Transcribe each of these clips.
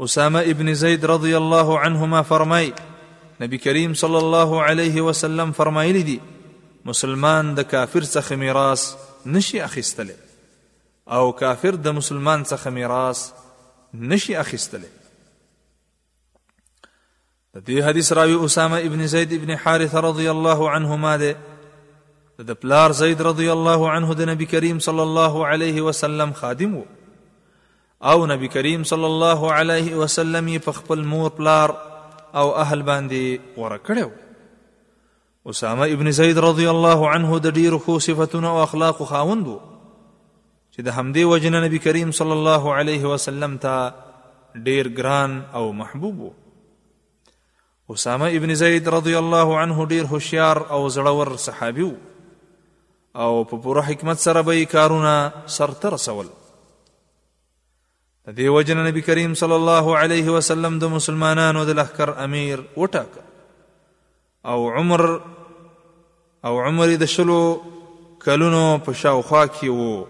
اسامه ابن زید رضی الله عنهما فرمای نبی کریم صلی الله علیه وسلم فرمایلی دی مسلمان د کافر څخه میراث نشي اخیستلی او کافر د مسلمان څخه میراث نشي اخیستلی د دې حدیث راوی اسامه ابن زید ابن حارثه رضی الله عنهما ده د پلار زید رضی الله عنه د نبی کریم صلی الله علیه وسلم خادم وو او نبی کریم صلی الله علیه وسلم یې په خپل مور پلار او اهل باندې غوړه کړو اسامه ابن زید رضی الله عنه د ډیرو ښو صفاتونو او اخلاقو خاوند و چې د همدې وجنه نبی کریم صلی الله علیه وسلم ته ډیر ګران او محبوب و اسامه ابن زید رضی الله عنه ډیر هوشیار او زړور صحابي و او په پوره حکمت سره به کارونه سرته رسول د دې وجنه نبی کریم صلی الله علیه وسلم د مسلمانانو د لخر امیر وټاکه او عمر او عمر د شلو کلونو په شاوخوا کې وو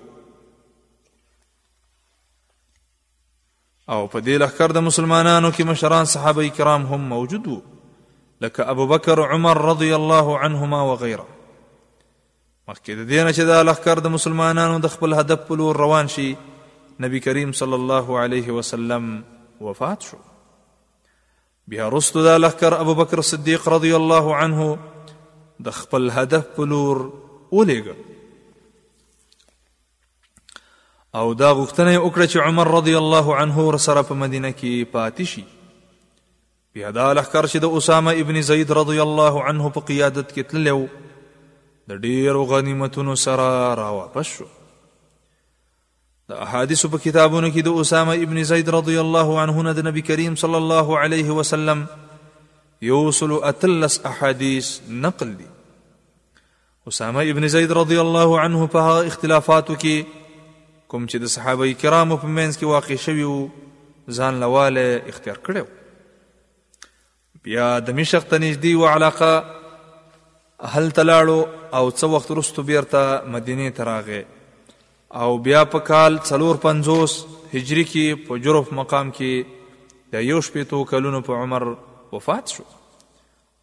او په دې لخر د مسلمانانو کې مشران صحابه کرام هم موجود وو لکه ابو بکر عمر رضی الله عنهما وغيره مخکې د دې نه چې دا لخر د مسلمانانو د خپل هدف په لور روان شي نبی کریم صلی الله علیه وسلم وفات شو بیا وروسته دا لښکر ابوبکر صدیق رضی الله عنه د خپل هدف په لور ولېږه او دا غوښتنه یې وکړه چې عمر رضی الله عنه ورسره په مدینه کې پاتې شي بیا دا لښکر چې د اسامه ابن زید رضی الله عنه په قیادت کې تللی و د ډېرو غنیمتونو سره راواپس شو د احادیث په کتابونو کې د اسامه ابن زید رضی الله عنه نه د نبی کریم صلی الله علیه وسلم یوصل اتلس احادیث نقل دي اسامه ابن زید رضی الله عنه په هغه اختلافاتو کې کوم چې د صحابه کرامو په منځ کې واقع شوی وو ځان لواله اختیار کړو بیا د مشق ته نږدې یوه علاقه هلته لاړو او څه وخت وروسته بیرته مدینې ته راغی او بیا په کال څلور پنځوس هجري کې په جرف مقام کې د یو شپېتو کلونو په عمر وفات شو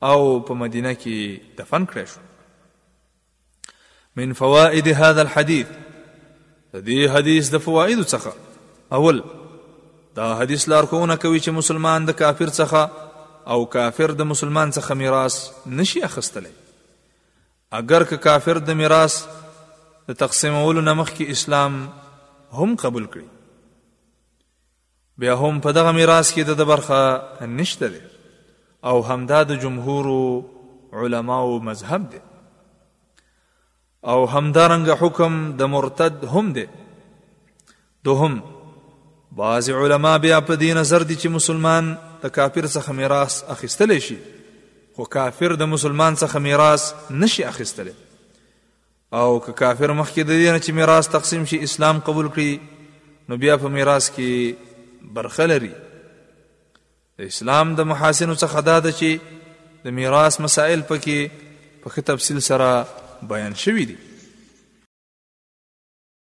او په مدینه کې دفن کړی شو من فوائد هذا الحديث دي حديث د فوائد څخه اول دا حدیث لارښوونه کوي چې مسلمان د کافر څخه او کافر د مسلمان څخه میراث نشي اخستلی اگر که کافر د میراث د تقسیمولو نمخ کې اسلام هم قبول کړي بیا هم په دغه میراث کې د برخه نشته دی او همدا د جمهور علماو مذهب دی او همدارنګه حکم د مرتد هم دی دوهم بعض علما بیا په دې نظر دي چې مسلمان د کافر څخه میراث اخیستلی شي خو کافر د مسلمان څخه میراث نشي اخیستلی او که کافر مخکې د دې نه چې میراث تقسیم شي اسلام قبول کړي نو بیا په میراث کې برخه لري د اسلام د محاسنو څخه دا ده چې د میراث مسائل پکې په ښه تفصیل سره بیان شوي دي